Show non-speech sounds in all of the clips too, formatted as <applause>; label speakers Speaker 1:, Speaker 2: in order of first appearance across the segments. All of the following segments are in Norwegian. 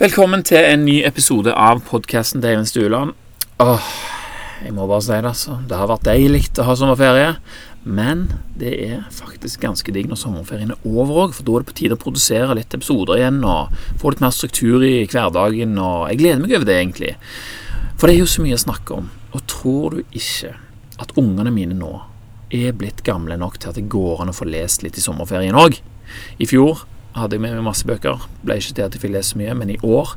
Speaker 1: Velkommen til en ny episode av podkasten til Eivind Stueland. Åh, jeg må bare si det, altså. Det har vært deilig å ha sommerferie. Men det er faktisk ganske digg når sommerferien er over òg, for da er det på tide å produsere litt episoder igjen og få litt mer struktur i hverdagen, og jeg gleder meg over det, egentlig. For det er jo så mye å snakke om. Og tror du ikke at ungene mine nå er blitt gamle nok til at det går an å få lest litt i sommerferien òg? I fjor hadde jeg med meg masse bøker. Ble ikke til at jeg fikk lese så mye, men i år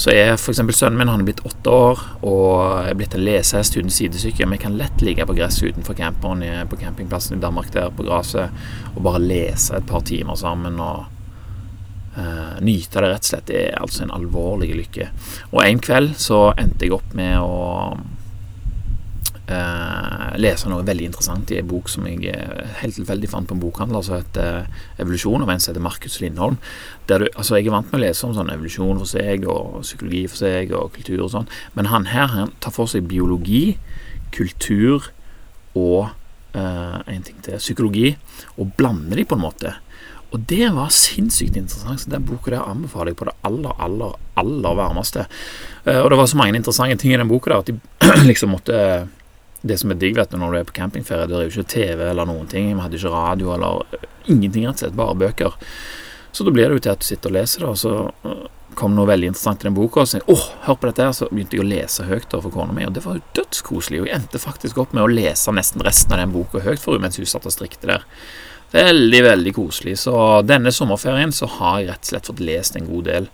Speaker 1: så er f.eks. sønnen min han er blitt åtte år og er blitt en lesehest uten sidesyke. Vi kan lett ligge på gresset utenfor camperen på campingplassen i Danmark der på gresset og bare lese et par timer sammen og uh, nyte det rett og slett. Det er altså en alvorlig lykke. Og en kveld så endte jeg opp med å uh, lese noe veldig interessant i en bok som jeg uh, helt tilfeldig fant på en bokhandel, som heter uh, 'Evolusjon', av en som heter Markus Lindholm. Der du, altså Jeg er vant med å lese om sånn evolusjon for seg, og psykologi for seg, og kultur og sånn, men han her han tar for seg biologi, kultur og en ting til psykologi, og blander de på en måte. Og det var sinnssykt interessant. Så Den boka der anbefaler jeg på det aller, aller, aller varmeste. og det var så mange interessante ting i den boka der at de <clears throat> liksom måtte det som er digg vet du, når du er på campingferie, det er jo ikke TV eller noen ting. Vi hadde ikke radio eller øh, ingenting, rett og slett. Bare bøker. Så da blir det jo til at du sitter og leser, og så øh, kom noe veldig interessant i den boka. Og så åh, hør på dette her, så begynte jeg å lese høyt for kona mi, og det var jo dødskoselig. Og jeg endte faktisk opp med å lese nesten resten av den boka høyt for henne mens hun satt og strikte der. Veldig, veldig koselig. Så denne sommerferien så har jeg rett og slett fått lest en god del.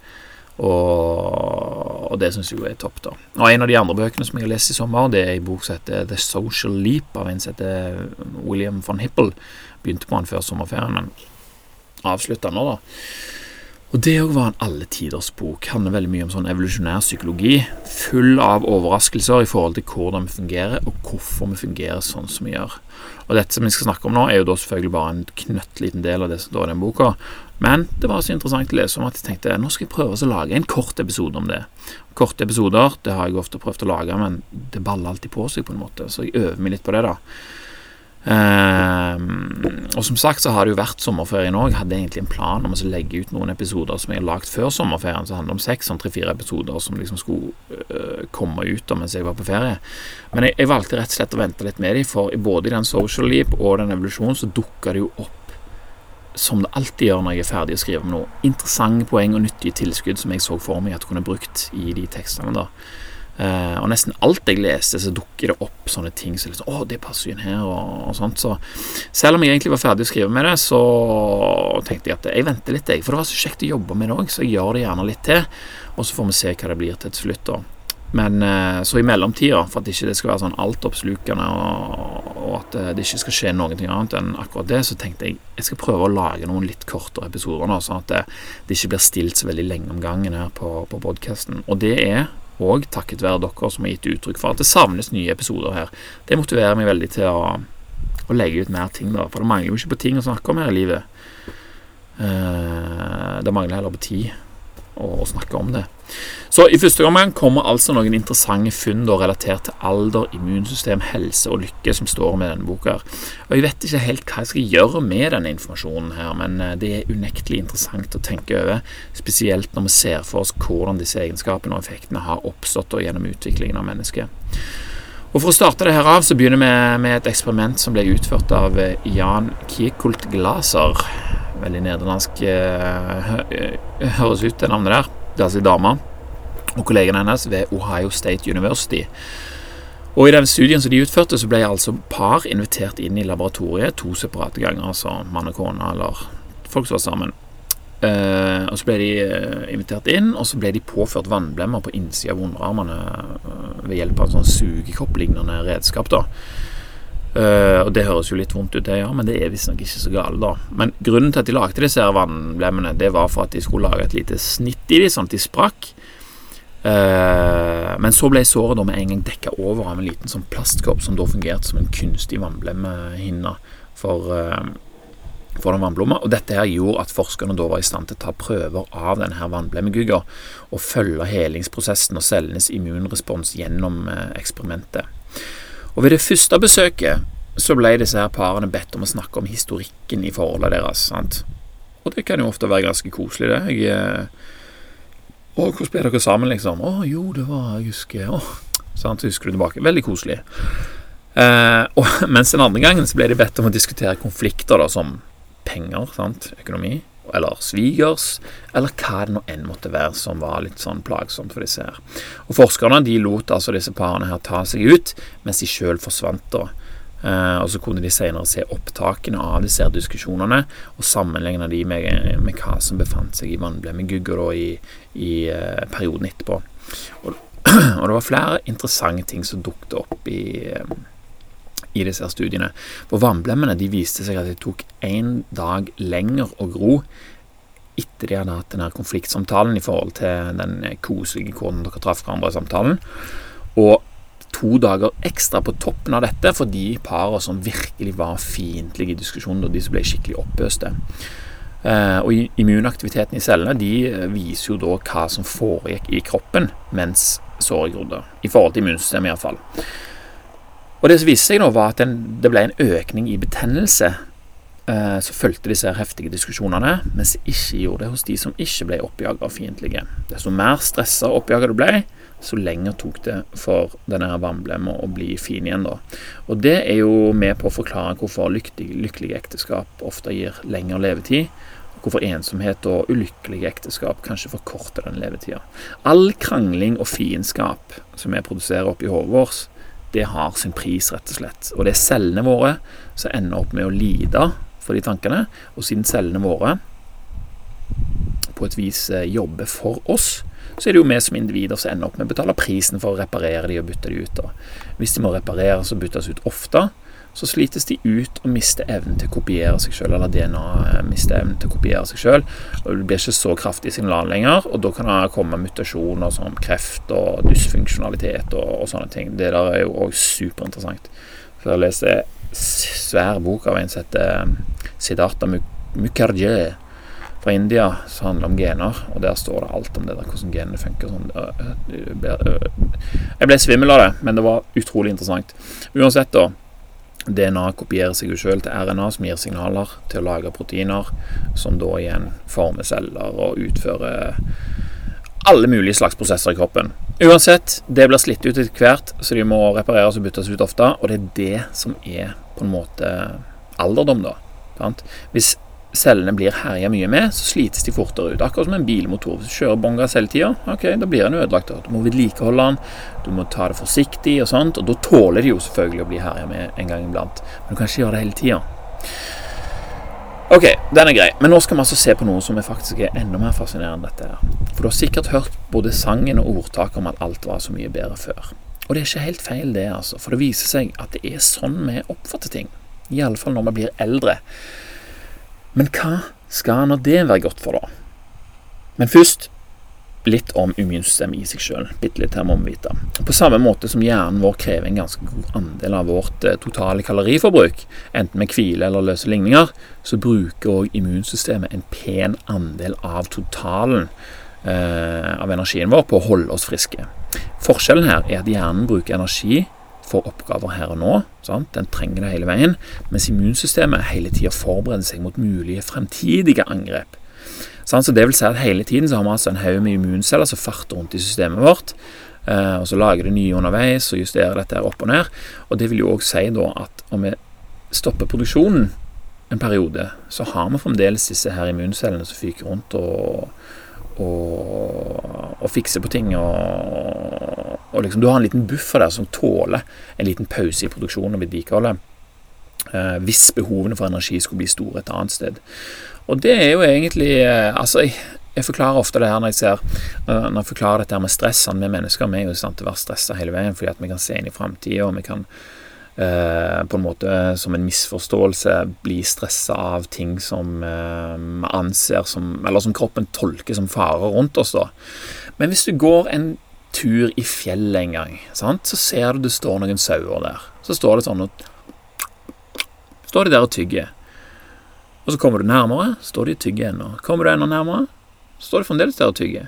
Speaker 1: Og, og det syns jeg jo er topp, da. Og en av de andre bøkene som jeg har lest i sommer, det er en bok som heter The Social Leap, av en som heter William von Hippel. Begynte på den før sommerferien, men avslutta nå, da. Og det òg var en alle tiders bok. Handler veldig mye om sånn evolusjonær psykologi. Full av overraskelser i forhold til hvordan vi fungerer, og hvorfor vi fungerer sånn som vi gjør. Og dette som vi skal snakke om nå, er jo da selvfølgelig bare en knøttliten del av det som står i den boka. Men det var så interessant å lese om at jeg tenkte nå skal jeg prøve å lage en kort episode om det. Korte episoder det har jeg ofte prøvd å lage, men det baller alltid på seg på en måte, så jeg øver meg litt på det, da. Um, og som sagt så har det jo vært sommerferie nå. Jeg hadde egentlig en plan om å legge ut noen episoder som jeg har lagd før sommerferien, som handler om seks, sånn tre-fire episoder som liksom skulle uh, komme ut da mens jeg var på ferie. Men jeg, jeg, valgte rett og slett å vente litt med dem, for både i den Social Leap og den evolusjonen så dukka det jo opp som det alltid gjør når jeg er ferdig å skrive om noe, interessante poeng og nyttige tilskudd som jeg så for meg at kunne brukt i de tekstene. da Uh, og nesten alt jeg leste, så dukker det opp sånne ting som så liksom, 'Å, det passer jo inn her', og, og, sånt. Så selv om jeg egentlig var ferdig å skrive med det, så tenkte jeg at jeg venter litt, jeg. For det var så kjekt å jobbe med det òg, så jeg gjør det gjerne litt til. Og så får vi se hva det blir til slutt, da. Men uh, så i mellomtida, for at ikke det skal være sånn altoppslukende, og at det ikke skal skje noe annet enn akkurat det, så tenkte jeg jeg skal prøve å lage noen litt kortere episoder nå, sånn at det, det ikke blir stilt så veldig lenge om gangen her på, på podkasten. Og det er òg takket være dere som har gitt uttrykk for at det savnes nye episoder her. Det motiverer meg veldig til å, å legge ut mer ting, da, for det mangler jo ikke på ting å snakke om her i livet. Uh, det mangler heller på tid å, snakke om det. Så i første omgang kommer altså noen interessante funn da, relatert til alder, immunsystem, helse og lykke som står med denne boka. Og Jeg vet ikke helt hva jeg skal gjøre med denne informasjonen, her, men eh, det er unektelig interessant å tenke over, spesielt når vi ser for oss hvordan disse egenskapene og effektene har oppstått gjennom utviklingen av mennesket. Og For å starte det her av så begynner vi med et eksperiment som ble utført av eh, Jan Kiekult Glaser veldig nederlandsk uh, høres ut, det navnet der. Altså ei og kollegene hennes ved Ohio State University. Og I den studien som de utførte, så ble altså par invitert inn i laboratoriet to separate ganger. Altså mann og kone, eller folk som var sammen. Uh, og Så ble de uh, invitert inn, og så ble de påført vannblemmer på innsida av underarmene uh, ved hjelp av en sånn sugekopp-lignende redskap. da Uh, og Det høres jo litt vondt ut, det, ja, men det er visstnok ikke så galt, da. Men grunnen til at de lagde disse her vannblemmene, det var for at de skulle lage et lite snitt i dem, sånn at de sprakk. Uh, men så ble såret da med en gang dekka over av en liten sånn plastkopp som da fungerte som en kunstig vannblemmehinne for, uh, for den vannblomma. Og dette her gjorde at forskerne da var i stand til å ta prøver av denne vannblemmegugga og følge helingsprosessen og cellenes immunrespons gjennom eksperimentet. Og ved det første besøket så ble disse her parene bedt om å snakke om historikken i forholdet deres. sant? Og det kan jo ofte være ganske koselig, det. Jeg, 'Å, hvordan ble dere sammen?' liksom. 'Å, jo, det var Jeg husker Å.' Sant, husker du tilbake. Veldig koselig. Eh, og <laughs> mens den andre gangen så ble de bedt om å diskutere konflikter da, som penger, sant, økonomi, eller svigers, eller hva det nå enn måtte være som var litt sånn plagsomt for disse her. Og Forskerne de lot altså disse parene her ta seg ut, mens de sjøl forsvant. da. Eh, og Så kunne de senere se opptakene av disse her diskusjonene og sammenligne de med, med hva som befant seg i vannblemmegugger i, eh, perioden etterpå. <clears throat> Og, det var flere interessante ting som dukket opp i eh, i disse studiene. For vannblemmene de viste seg at det tok én dag lenger å gro etter de hadde hatt denne konfliktsamtalen i forhold til den koselige kåren dere traff hverandre i samtalen. Og to dager ekstra på toppen av dette for de parene som virkelig var fiendtlige i diskusjonen, og de som ble skikkelig oppøste. Eh, og immunaktiviteten i cellene de viser jo da hva som foregikk i kroppen mens såret grodde. I forhold til immunsystemet, iallfall. Og det som viste seg nå, var at det ble en økning i betennelse eh, som fulgte disse heftige diskusjonene, mens det ikke gjorde det hos de som ikke ble oppjaga av fiendtlige. Desto mer stressa og oppjaga du ble, så lenger tok det for denne vannblemma å bli fin igjen. da. Og Det er jo med på å forklare hvorfor lykkelige, lykkelige ekteskap ofte gir lengre levetid, og hvorfor ensomhet og ulykkelige ekteskap kanskje forkorter den levetida. All krangling og fiendskap som vi produserer oppi hodet vårt, det har sin pris, rett og slett. Og det er cellene våre som ender opp med å lide for de tankene. Og siden cellene våre på et vis eh, jobber for oss, så er det jo vi som individer som ender opp med å betale prisen for å reparere de og bytte de ut. Da. Hvis de må repareres og byttes ut ofte, så slites de ut og mister evnen til å kopiere seg sjøl, eller DNA eh, mister evnen til å kopiere seg sjøl. Det blir ikke så kraftig signal lenger, og da kan det komme mutasjoner som kreft og dysfunksjonalitet og, og sånne ting. Det der er jo òg superinteressant. For jeg leste svær bok av en som heter Siddharta Siddhartha Mukherjee fra India som handler om gener, og der står det alt om det der, hvordan genene funker. Sånn. Jeg ble svimmel av det, men det var utrolig interessant. Uansett, da. DNA kopierer seg jo sjøl til RNA, som gir signaler til å lage proteiner, som da igjen former celler og utfører alle mulige slags prosesser i kroppen. Uansett, det blir slitt ut etter hvert, så de må repareres og byttes ut ofte. Og det er det som er på en måte alderdom, da. Hvis cellene blir herja mye med, så slites de fortere ut. Akkurat som en bilmotor. Hvis du kjører bånn gass hele tida, okay, da blir den ødelagt. Du må vedlikeholde den, du må ta det forsiktig og sånt. Og da tåler de jo selvfølgelig å bli herja med en gang iblant. Men du kan ikke gjøre det hele tida. Ok, den er grei. Men nå skal vi altså se på noe som er faktisk er enda mer fascinerende enn dette her. For du har sikkert hørt både sangen og ordtaket om at alt var så mye bedre før. Og det er ikke helt feil, det, altså. For det viser seg at det er sånn vi oppfatter ting. Iallfall når vi blir eldre. Men hva skal nå det være godt for, da? Men først litt om immunsystemet i seg sjøl. Bitte litt her må vi vite. På samme måte som hjernen vår krever en ganske god andel av vårt eh, totale kaloriforbruk, enten med hvile eller løse ligninger, så bruker òg immunsystemet en pen andel av totalen eh, av energien vår på å holde oss friske. Forskjellen her er at hjernen bruker energi for oppgaver her og nå. Sant? Den trenger det hele veien. Mens immunsystemet hele tida forbereder seg mot mulige fremtidige angrep. Så det vil si at hele tiden så har vi altså en haug med immunceller som farter rundt i systemet vårt. Eh, og så lager det nye underveis og justerer dette opp og ned. Og det vil jo òg si da at om vi stopper produksjonen en periode, så har vi fremdeles disse her immuncellene som fyker rundt og og, og fikser på ting. Og, og liksom, du har en liten buffer der som tåler en liten pause i produksjonen og vedlikeholdet. Eh, hvis behovene for energi skulle bli store et annet sted. Og det er jo egentlig eh, Altså, jeg, jeg, forklarer ofte det her når jeg ser Når jeg forklarer dette her med stressene med mennesker vi er jo i stand til å være stressa hele veien fordi at vi kan se inn i framtida, og vi kan eh, på en måte som en misforståelse bli stressa av ting som eh, vi anser som Eller som kroppen tolker som farer rundt oss, da. Men hvis du går en tur i fjellet en gang, sant? så ser du det står noen sauer der. Så står det sånn og Står de der og tygger. Og så kommer du nærmere, står de og tygger ennå. Kommer du enda nærmere, står de fremdeles der og tygger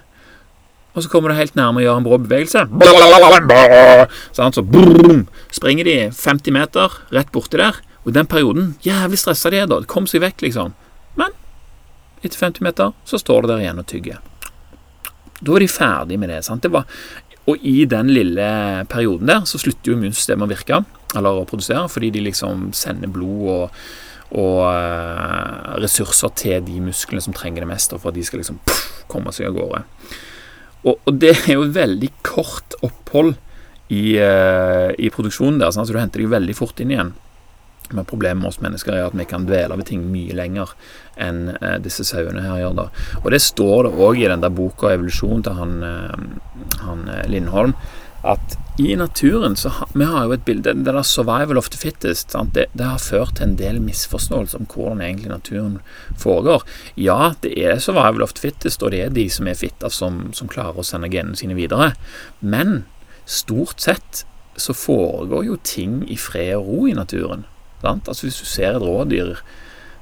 Speaker 1: og så kommer du helt nærme og gjør en brå bevegelse. Sånn, så brum, springer de 50 meter rett borti der. Og i den perioden Jævlig stressa de er, da. Det kom seg vekk, liksom. Men etter 50 meter så står de der igjen og tygger. Da var de ferdig med det. sant? Det var, og i den lille perioden der så slutter jo immunsystemet å virke, eller å produsere, fordi de liksom sender blod og, og uh, ressurser til de musklene som trenger det mest, for at de skal liksom puff, komme seg av gårde. Og, og, det er jo veldig kort opphold i, uh, i produksjonen der, sant? så du henter deg veldig fort inn igjen. Men problemet med oss mennesker er at vi kan dvele ved ting mye lenger enn eh, disse sauene her gjør. da. Og det står det òg i den der boka 'Evolusjon' til han, eh, han eh, Lindholm, at i naturen så ha, Vi har jo et bilde Det der 'survival of the fittest' det, det, har ført til en del misforståelser om hvordan egentlig naturen foregår. Ja, det er 'survival of the fittest', og det er de som er fitta, som, som klarer å sende genene sine videre. Men stort sett så foregår jo ting i fred og ro i naturen. Altså Hvis du ser et rådyr,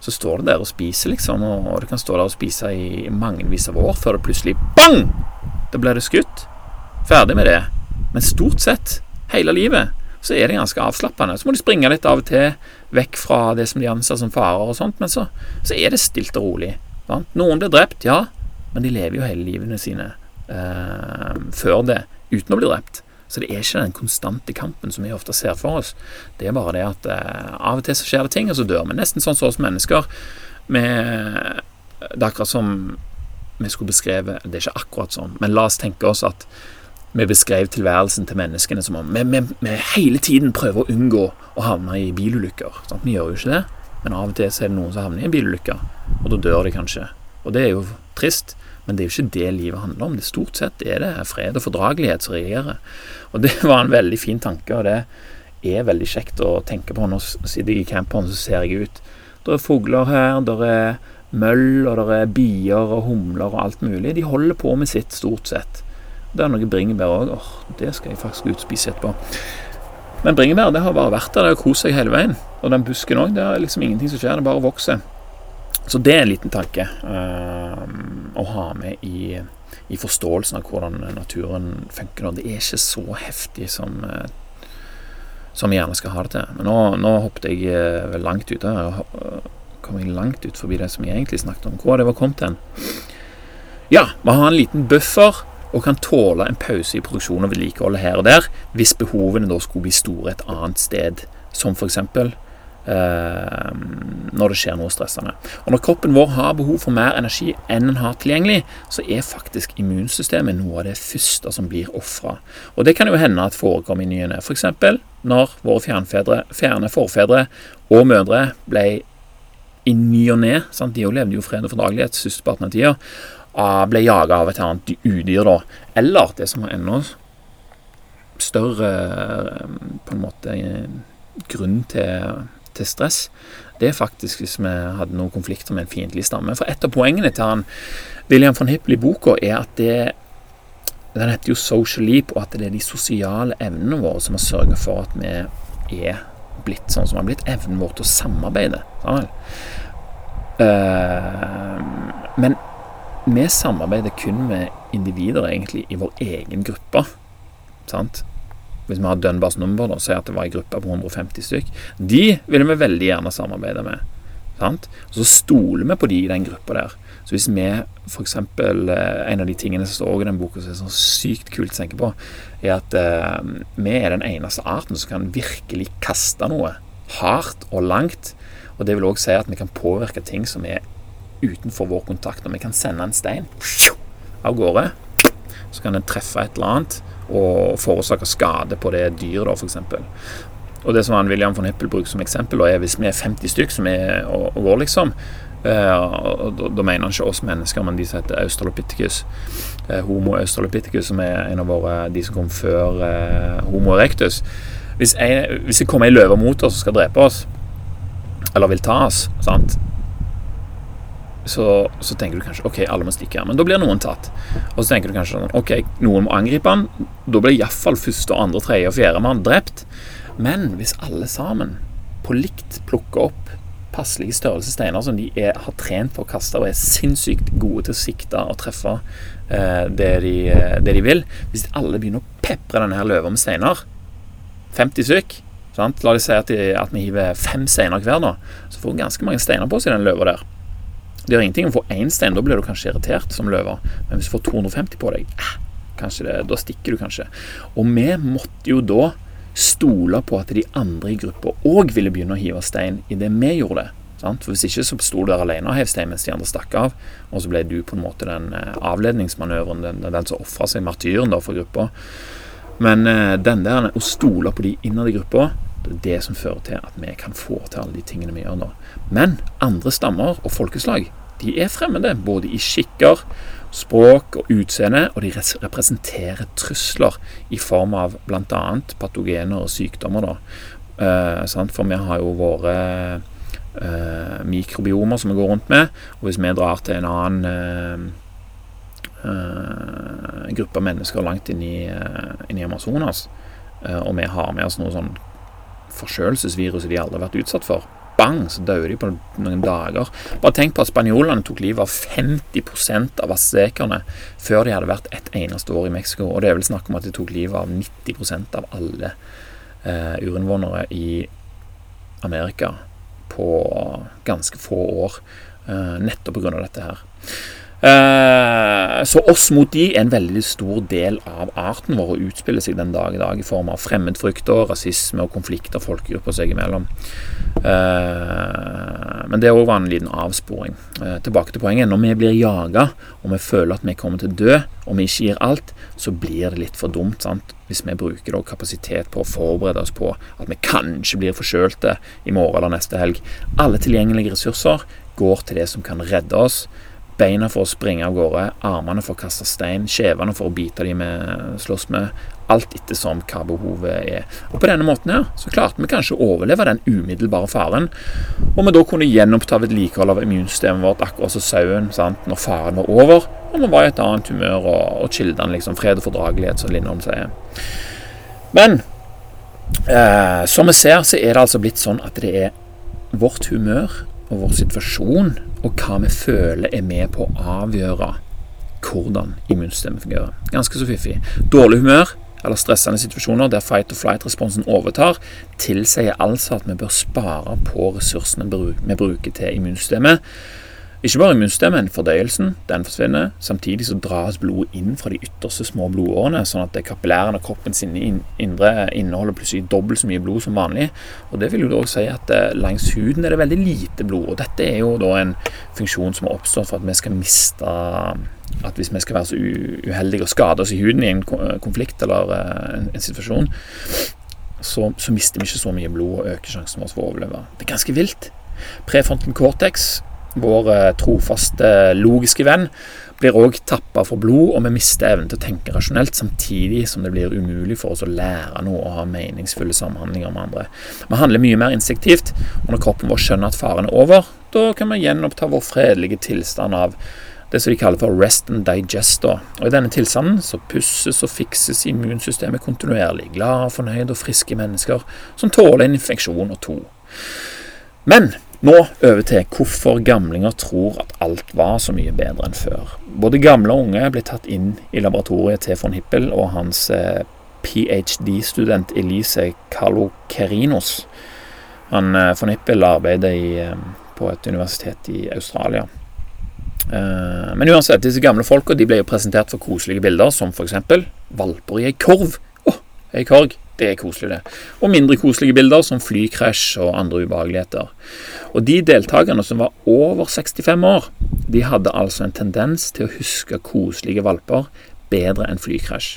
Speaker 1: så står det der og spiser, liksom. Og, og det kan stå der og spise i mangevis av år før det plutselig bang! Da blir det skutt. Ferdig med det. Men stort sett, hele livet, så er det ganske avslappende. Så må de springe litt av og til vekk fra det som de anser som farer og sånt, men så, så er det stilt og rolig. Sant? Noen blir drept, ja, men de lever jo hele livene sine eh, før det uten å bli drept. Så det er ikke den konstante kampen som vi ofte ser for oss. Det er bare det at eh, av og til så skjer det ting, og så dør vi. Nesten sånn som oss mennesker. Med, det er akkurat som vi skulle beskrevet Det er ikke akkurat sånn, men la oss tenke oss at vi beskrev tilværelsen til menneskene som om vi, vi, vi hele tiden prøver å unngå å havne i bilulykker. Sant? Vi gjør jo ikke det, men av og til så er det noen som havner i en bilulykke, og da dør de kanskje. Og det er jo trist. Men det er jo ikke det livet handler om. Det Stort sett er det fred og fordragelighet som regjerer. Og det var en veldig fin tanke, og det er veldig kjekt å tenke på. Nå sitter jeg i camperen, så ser jeg ut. Det er fugler her, det er møll, og det er bier og humler og alt mulig. De holder på med sitt, stort sett. Det er noe bringebær òg. Åh, det skal jeg faktisk ut og spise etterpå. Men bringebær det har bare vært der. Det har kost seg hele veien. Og den busken òg. Det er liksom ingenting som skjer, det bare vokser. Så det er en liten tanke uh, å ha med i, i, forståelsen av hvordan naturen funker. Det er ikke så heftig som, uh, som vi gjerne skal ha det til. Men nå, nå hoppet jeg uh, vel langt ute. Kom jeg langt ut forbi det som jeg egentlig snakket om. Hvor var det var kommet hen? Ja, vi har en liten buffer og kan tåle en pause i produksjon og vedlikehold her og der hvis behovene da skulle bli store et annet sted, som f.eks. Eh, når det skjer noe stressende. Og Når kroppen vår har behov for mer energi enn den har tilgjengelig, så er faktisk immunsystemet noe av det første som blir ofra. Og det kan jo hende at forekommer i ny og ne. F.eks. når våre fjernfedre, fjerne forfedre og mødre ble i ny og ne De jo levde jo fred og fordragelighet størsteparten av tida. Ble jaga av et annet udyr, da. Eller det som var enda større eh, på en måte grunn til til stress, det er faktisk hvis vi hadde noen konflikter med en fiendtlig stamme. For et av poengene til han William von Hippel i boka er at det Den heter jo 'Social Leap', og at det er de sosiale evnene våre som har sørga for at vi er blitt sånn som vi har blitt. Evnen vår til å samarbeide. Uh, men vi samarbeider kun med individer egentlig i vår egen gruppe. Sant? Hvis vi har Dunbars nummer, da, si at det var ei gruppe på 150 stykk, de ville vi veldig gjerne samarbeide med. Sant? Og så stoler vi på de i den gruppa der. Så hvis vi f.eks. Eh, en av de tingene som står i den boka som er så sykt kult å tenke på, er at eh, vi er den eneste arten som kan virkelig kaste noe hardt og langt. Og det vil òg si at vi kan påvirke ting som er utenfor vår kontakt. Når vi kan sende en stein av gårde, så kan den treffe et eller annet og forårsake skade på det dyret, f.eks. Og det som han William von Hippel bruker som eksempel, er hvis vi er 50 stykk som er og, og går, liksom da, mener han ikke oss mennesker, men de som heter Australopithecus. Uh, homo australopithecus, som er en av våre, de som kom før uh, Homo erectus. Hvis, jeg, hvis det kommer ei løve mot oss og skal drepe oss, eller vil ta oss, sant? Så, så, tenker du kanskje ok, alle må stikke. Men da blir noen tatt. Og så tenker du kanskje sånn, ok, noen må angripe han. Da blir iallfall første, andre, tredje og fjerde mann drept. Men hvis alle sammen på likt plukker opp passelige størrelse steiner som de er, har trent på å kaste og er sinnssykt gode til å sikte og treffe eh, det, de, eh, det, de, vil Hvis alle begynner å pepre denne her løva med steiner, 50 stykk? La oss si at, de, at vi hiver fem steiner hver, nå, så får hun ganske mange steiner på seg, den løva der. Det gjør ingenting om du får én stein, da blir du kanskje irritert som løve. Men hvis du får 250 på deg, eh, kanskje det, da stikker du kanskje. Og vi måtte jo da stole på at de andre i gruppa òg ville begynne å hive stein idet vi gjorde det. Sant? For Hvis ikke så sto du der alene og hev stein mens de andre stakk av, og så ble du på en måte den eh, avledningsmanøveren, den, den som ofra seg, martyren da for gruppa. Men eh, den der å stole på de innad i gruppa, det som fører til at vi kan få til alle de tingene vi gjør nå. Men andre stammer og folkeslag de er fremmede, både i skikker, språk og utseende, og de representerer trusler i form av bl.a. patogener og sykdommer. Eh, For vi har jo våre eh, mikrobiomer som vi går rundt med, og hvis vi drar til en annen eh, eh gruppe mennesker langt inn i, eh, inn i Amazonas, eh, og vi har med oss noe sånn forkjølelsesvirus de aldri har vært utsatt for, bang, så døde de på noen dager. Bare tenk på at spanjolene tok livet av 50% av aztekerne før de hadde vært et eneste år i Mexico. Og det er vel snakk om at de tok livet av 90% av alle eh, urinnvånere i Amerika på ganske få år. Eh, nettopp pga. dette her. Eh, så oss mot de er en veldig stor del av arten vår å utspille seg den dag i dag i form av fremmedfrykter, rasisme og konflikter folkegrupper seg imellom. Eh, men det òg var en liten avsporing. Eh, tilbake til poenget. Når vi blir jaga, og vi føler at vi kommer til å dø, og vi ikke gir alt, så blir det litt for dumt sant? hvis vi bruker kapasitet på å forberede oss på at vi kanskje blir forkjølte i morgen eller neste helg. Alle tilgjengelige ressurser går til det som kan redde oss Beina for å springe av gårde, armene for å kaste stein, kjevene for å bite de vi slåss med. Alt ettersom hva behovet er. Og På denne måten her, så klarte vi kanskje å overleve den umiddelbare faren. Og vi da kunne gjenoppta vedlikehold av immunsystemet vårt akkurat som sauen sant, når faren var over. Og vi var i et annet humør og, og childan, liksom. Fred og fordragelighet, som Lindholm sier. Men eh, som vi ser, så er det altså blitt sånn at det er vårt humør og vår situasjon og hva vi føler er med på å avgjøre hvordan immunsystemet fungerer. Ganske så fiffig. Dårlig humør eller stressende situasjoner der fight or flight-responsen overtar, tilsier altså at vi bør spare på ressursene vi bruker til immunsystemet ikke bare immunstemmen, men fordøyelsen den forsvinner. Samtidig så dras blodet inn fra de ytterste små blodårene, sånn at kapillærene og kroppens indre inneholder plutselig dobbelt så mye blod som vanlig. Og Det vil jo da også si at eh, langs huden er det veldig lite blod. og Dette er jo da en funksjon som har oppstått for at vi skal miste At hvis vi skal være så uheldige og skade oss i huden i en konflikt eller eh, en, en situasjon, så, så, mister vi ikke så mye blod og øker sjansen vår for å overleve. Det er ganske vilt. Prefronten cortex vår eh, trofaste, logiske venn, blir òg tappa for blod, og vi mister evnen til å tenke rasjonelt, samtidig som det blir umulig for oss å lære noe og ha meningsfulle samhandlinger med andre. Vi handler mye mer instinktivt, og når kroppen vår skjønner at faren er over, da kan vi gjenoppta vår fredelige tilstand av det som de kaller for rest and digest. Og I denne tilstanden så pusses og fikses immunsystemet kontinuerlig. Glade, fornøyde og friske mennesker som tåler en infeksjon og to. Men nå over til hvorfor gamlinger tror at alt var så mye bedre enn før. Både gamle og unge ble tatt inn i laboratoriet til von Hippel og hans eh, ph.d.-student Elise Kalokerinos. Han, eh, von Hippel arbeider i, eh, på et universitet i Australia. Men uansett, disse gamle folka ble jo presentert for koselige bilder, som f.eks. valper i ei korv. Å, oh, ei korg. Det er koselig, det. Og mindre koselige bilder som flykrasj og andre ubehageligheter. Og de deltakerne som var over 65 år, de hadde altså en tendens til å huske koselige valper bedre enn flykrasj.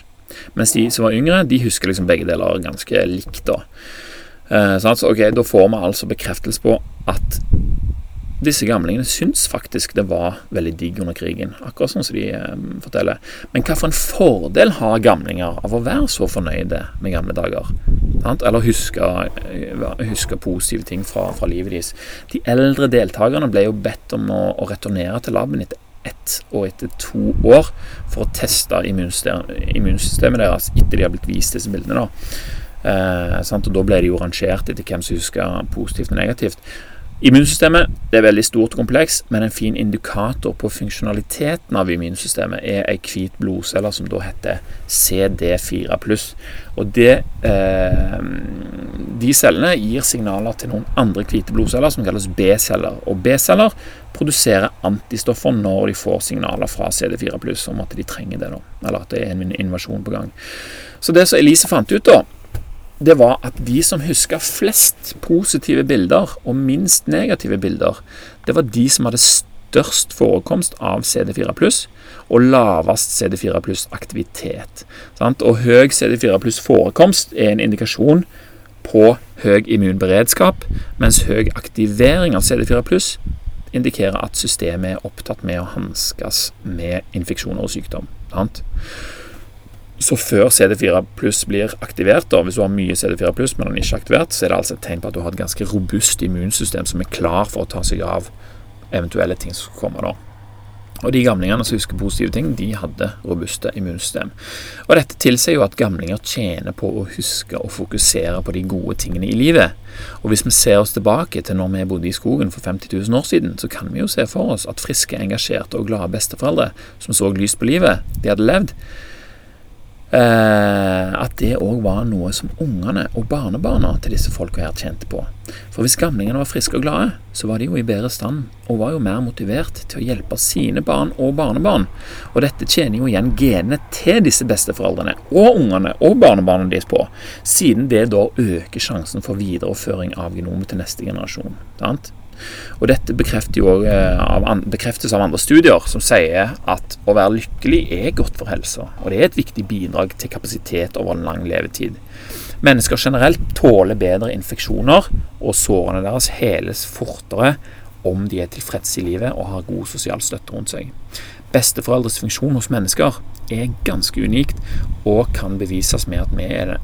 Speaker 1: Mens de som var yngre, de husker liksom begge deler ganske likt. Da eh, så altså, ok, da får vi altså bekreftelse på at disse gamlingene syns faktisk det var veldig digg under krigen, akkurat sånn som de eh, forteller. Men hva for en fordel har gamlinger av å være så fornøyde med gamle dager? Eller huske, eh, huske, positive ting fra, fra, livet deres. De eldre deltakerne ble jo bedt om å, å returnere til laben etter ett og etter to år for å teste immunsystemet deres etter de har blitt vist disse bildene. Da. Eh, og da ble de jo rangert etter hvem som husker positivt og negativt. Immunsystemet er veldig stort og kompleks, men en fin indikator på funksjonaliteten av immunsystemet er ei hvit blodcelle som da heter CD4 Og det, eh, de cellene gir signaler til noen andre hvite blodceller som kalles B-celler. Og B-celler produserer antistoffer når de får signaler fra CD4 pluss om at de trenger det, da. Eller at det er en invasjon på gang. Så det som Elise fant ut, da, det var at de som huska flest positive bilder og minst negative bilder, det var de som hadde størst forekomst av CD4 pluss og lavest CD4 pluss aktivitet. Sant? Og høy CD4 pluss forekomst er en indikasjon på høy immunberedskap, mens høy aktivering av CD4 pluss indikerer at systemet er opptatt med å hanskes med infeksjoner og sykdom. Sant? Så før CD4 pluss blir aktivert, og hvis du har mye CD4 pluss, men den ikke er aktivert, så er det altså et tegn på at du har et ganske robust immunsystem som er klar for å ta seg av eventuelle ting som kommer da. Og De gamlingene som husker positive ting, de hadde robuste immunsystem. Og Dette tilsier jo at gamlinger tjener på å huske og fokusere på de gode tingene i livet. Og Hvis vi ser oss tilbake til når vi bodde i skogen for 50 000 år siden, så kan vi jo se for oss at friske, engasjerte og glade besteforeldre som så lyst på livet, de hadde levd, Eh, at det òg var noe som ungene og barnebarna til disse folka her tjente på. For hvis gamlingene var friske og glade, så var de jo i bedre stand og var jo mer motivert til å hjelpe sine barn og barnebarn. Og dette tjener jo igjen genene til disse besteforeldrene og ungene og barnebarna deres på, siden det da øker sjansen for videreføring av genomet til neste generasjon. Sant? Og Dette jo, av, bekreftes av andre studier som sier at å være lykkelig er godt for helsa. Og det er et viktig bidrag til kapasitet over en lang levetid. Mennesker generelt tåler bedre infeksjoner, og sårene deres heles fortere om de er tilfredse i livet og har god sosial støtte rundt seg. Besteforeldres funksjon hos mennesker er ganske unikt og kan bevises med at vi er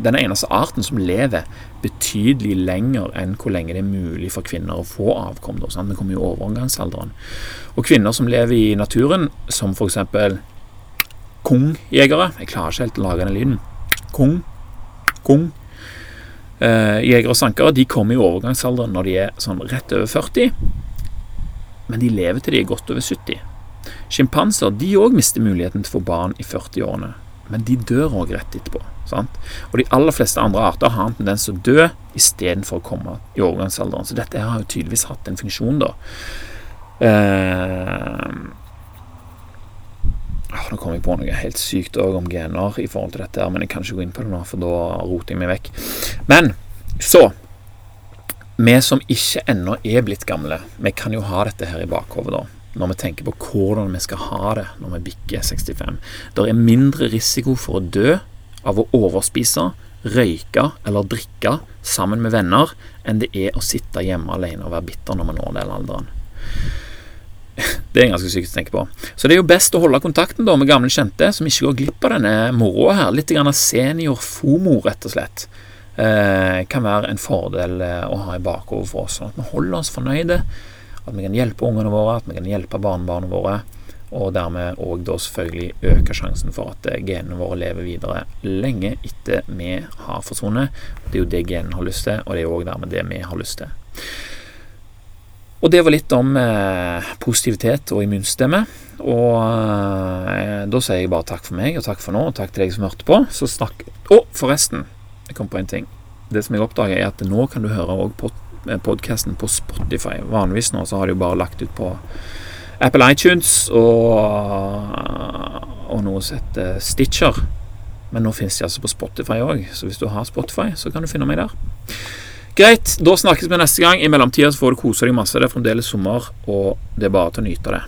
Speaker 1: den eneste arten som lever betydelig lenger enn hvor lenge det er mulig for kvinner å få avkom. Da, Vi kommer jo i overgangsalderen. Og kvinner som lever i naturen, som f.eks. kongjegere Jeg klarer ikke helt å lage den lyden. Kong, kong. Eh, jegere og sankere de kommer i overgangsalderen når de er sånn rett over 40, men de lever til de er godt over 70. Sjimpanser de òg mister muligheten til å få barn i 40-årene, men de dør òg rett etterpå. Sant? Og de aller fleste andre arter har en tendens til å dø istedenfor å komme i overgangsalderen. Så dette har jo tydeligvis hatt en funksjon, da. Eh, nå kom jeg på noe helt sykt òg om gener i forhold til dette, her, men jeg kan ikke gå inn på det nå, for da roter jeg meg vekk. Men så Vi som ikke ennå er blitt gamle, vi kan jo ha dette her i bakhodet, da når vi tenker på hvordan vi skal ha det når vi bikker 65. Det er mindre risiko for å dø av å overspise, røyke eller drikke sammen med venner enn det er å sitte hjemme alene og være bitter når vi når den alderen. Det er ganske sykt å tenke på. Så det er jo best å holde kontakten da med gamle kjente, som ikke går glipp av denne moroa her. Litt grann senior-fomo, rett og slett. Eh, kan være en fordel eh, å ha i bakhodet for oss. Sånn at vi holder oss fornøyde at vi kan hjelpe ungene våre, at vi kan hjelpe barnebarna våre. Og dermed òg da selvfølgelig øke sjansen for at eh, genene våre lever videre lenge etter vi har forsvunnet. Det er jo det genene har lyst til, og det er òg dermed det vi har lyst til. Og det var litt om eh, positivitet og immunstemme. Og eh, da sier jeg bare takk for meg, og takk for nå, og takk til deg som hørte på. Så snakk Å, forresten! Jeg kom på en ting. Det som jeg oppdager, er at nå kan du høre òg på podkasten på Spotify. Vanligvis nå så har de jo bare lagt ut på Apple iTunes og, og noe som heter Stitcher. Men nå finnes de altså på Spotify òg, så hvis du har Spotify, så kan du finne meg der. Greit, da snakkes vi neste gang. I mellomtida får du kose deg masse. Det er fremdeles sommer, og det er bare til å nyte det.